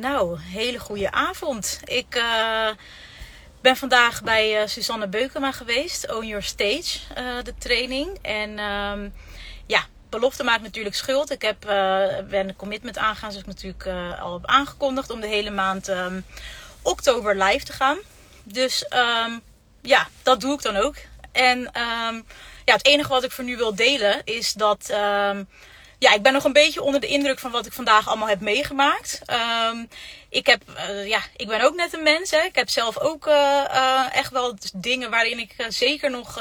Nou, hele goede avond. Ik uh, ben vandaag bij uh, Susanne Beukema geweest, Own Your Stage, uh, de training. En um, ja, belofte maakt natuurlijk schuld. Ik heb, ben een commitment aangegaan, zoals ik natuurlijk al heb aangekondigd, om de hele maand um, oktober live te gaan. Dus um, ja, dat doe ik dan ook. En ja, het enige wat ik voor nu wil delen is dat ja, ik ben nog een beetje onder de indruk van wat ik vandaag allemaal heb meegemaakt. Um, ik, heb, uh, ja, ik ben ook net een mens. Hè. Ik heb zelf ook uh, uh, echt wel dingen waarin ik zeker nog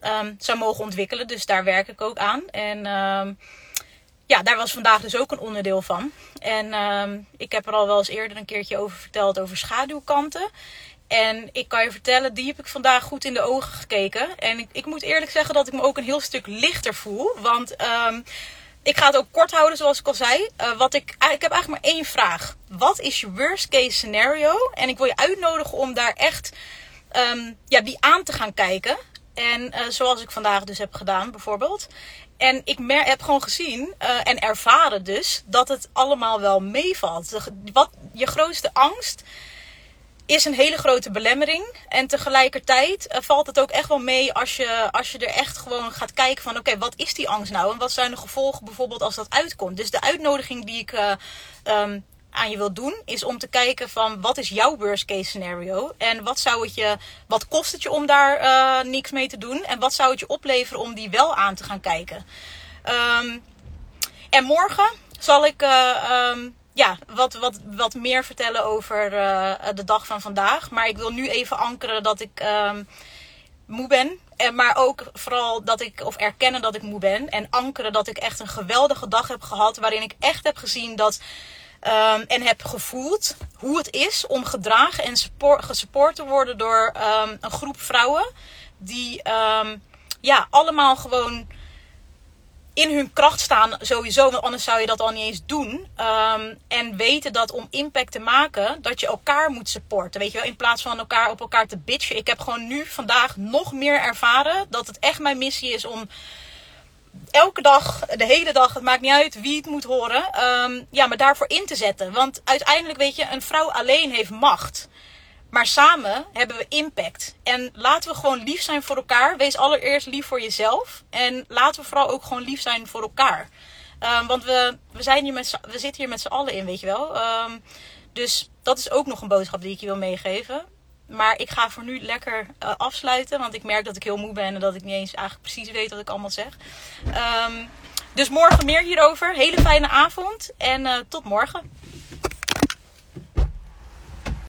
um, zou mogen ontwikkelen. Dus daar werk ik ook aan. En um, ja, daar was vandaag dus ook een onderdeel van. En ik heb er al wel eens eerder een keertje over verteld over schaduwkanten. En ik kan je vertellen, die heb ik vandaag goed in de ogen gekeken. En ik, ik moet eerlijk zeggen dat ik me ook een heel stuk lichter voel. Want ik ga het ook kort houden, zoals ik al zei. Uh, wat ik, ik heb eigenlijk maar één vraag. Wat is je worst case scenario? En ik wil je uitnodigen om daar echt um, ja, die aan te gaan kijken. En uh, zoals ik vandaag dus heb gedaan, bijvoorbeeld. En ik heb gewoon gezien en ervaren dus dat het allemaal wel meevalt. Wat je grootste angst is een hele grote belemmering. En tegelijkertijd uh, valt het ook echt wel mee als je, als je er echt gewoon gaat kijken van... oké, wat is die angst nou? En wat zijn de gevolgen bijvoorbeeld als dat uitkomt? Dus de uitnodiging die ik uh, um, aan je wil doen... is om te kijken van wat is jouw worst case scenario? En wat zou het je... wat kost het je om daar uh, niks mee te doen? En wat zou het je opleveren om die wel aan te gaan kijken? Um, en morgen zal ik... Um, ja, wat, wat, wat meer vertellen over uh, de dag van vandaag. Maar ik wil nu even ankeren dat ik um, moe ben. En, maar ook vooral dat ik, of erkennen dat ik moe ben. En ankeren dat ik echt een geweldige dag heb gehad. Waarin ik echt heb gezien dat. Um, en heb gevoeld hoe het is om gedragen en support, gesupport te worden door um, een groep vrouwen. Die ja, allemaal gewoon in hun kracht staan sowieso, want anders zou je dat al niet eens doen. Um, en weten dat om impact te maken, dat je elkaar moet supporten. Weet je wel, in plaats van elkaar op elkaar te bitchen. Ik heb gewoon nu vandaag nog meer ervaren dat het echt mijn missie is om elke dag, de hele dag, het maakt niet uit wie het moet horen, um, ja, maar daarvoor in te zetten. Want uiteindelijk, weet je, een vrouw alleen heeft macht. Maar samen hebben we impact. En laten we gewoon lief zijn voor elkaar. Wees allereerst lief voor jezelf. En laten we vooral ook gewoon lief zijn voor elkaar. Um, want we, we, zijn hier met we zitten hier met z'n allen in, weet je wel. Um, dus dat is ook nog een boodschap die ik je wil meegeven. Maar ik ga voor nu lekker uh, afsluiten. Want ik merk dat ik heel moe ben en dat ik niet eens eigenlijk precies weet wat ik allemaal zeg. Um, dus morgen meer hierover. Hele fijne avond en uh, tot morgen.